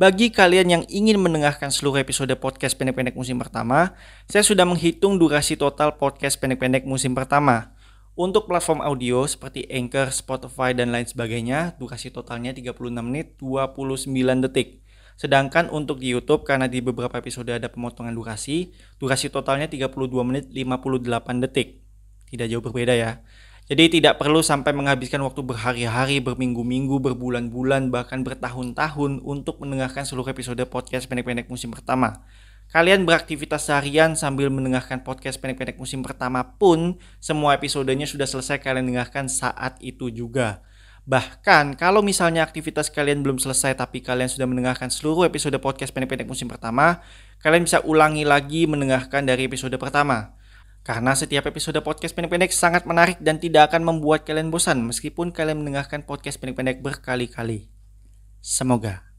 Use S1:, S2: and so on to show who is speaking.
S1: Bagi kalian yang ingin mendengarkan seluruh episode podcast pendek-pendek musim pertama, saya sudah menghitung durasi total podcast pendek-pendek musim pertama. Untuk platform audio seperti Anchor, Spotify, dan lain sebagainya, durasi totalnya 36 menit 29 detik. Sedangkan untuk di YouTube, karena di beberapa episode ada pemotongan durasi, durasi totalnya 32 menit 58 detik. Tidak jauh berbeda ya. Jadi tidak perlu sampai menghabiskan waktu berhari-hari, berminggu-minggu, berbulan-bulan, bahkan bertahun-tahun untuk mendengarkan seluruh episode podcast pendek-pendek musim pertama. Kalian beraktivitas seharian sambil mendengarkan podcast pendek-pendek musim pertama pun, semua episodenya sudah selesai kalian dengarkan saat itu juga. Bahkan kalau misalnya aktivitas kalian belum selesai tapi kalian sudah mendengarkan seluruh episode podcast pendek-pendek musim pertama, kalian bisa ulangi lagi mendengarkan dari episode pertama. Karena setiap episode podcast pendek-pendek sangat menarik dan tidak akan membuat kalian bosan meskipun kalian mendengarkan podcast pendek-pendek berkali-kali. Semoga.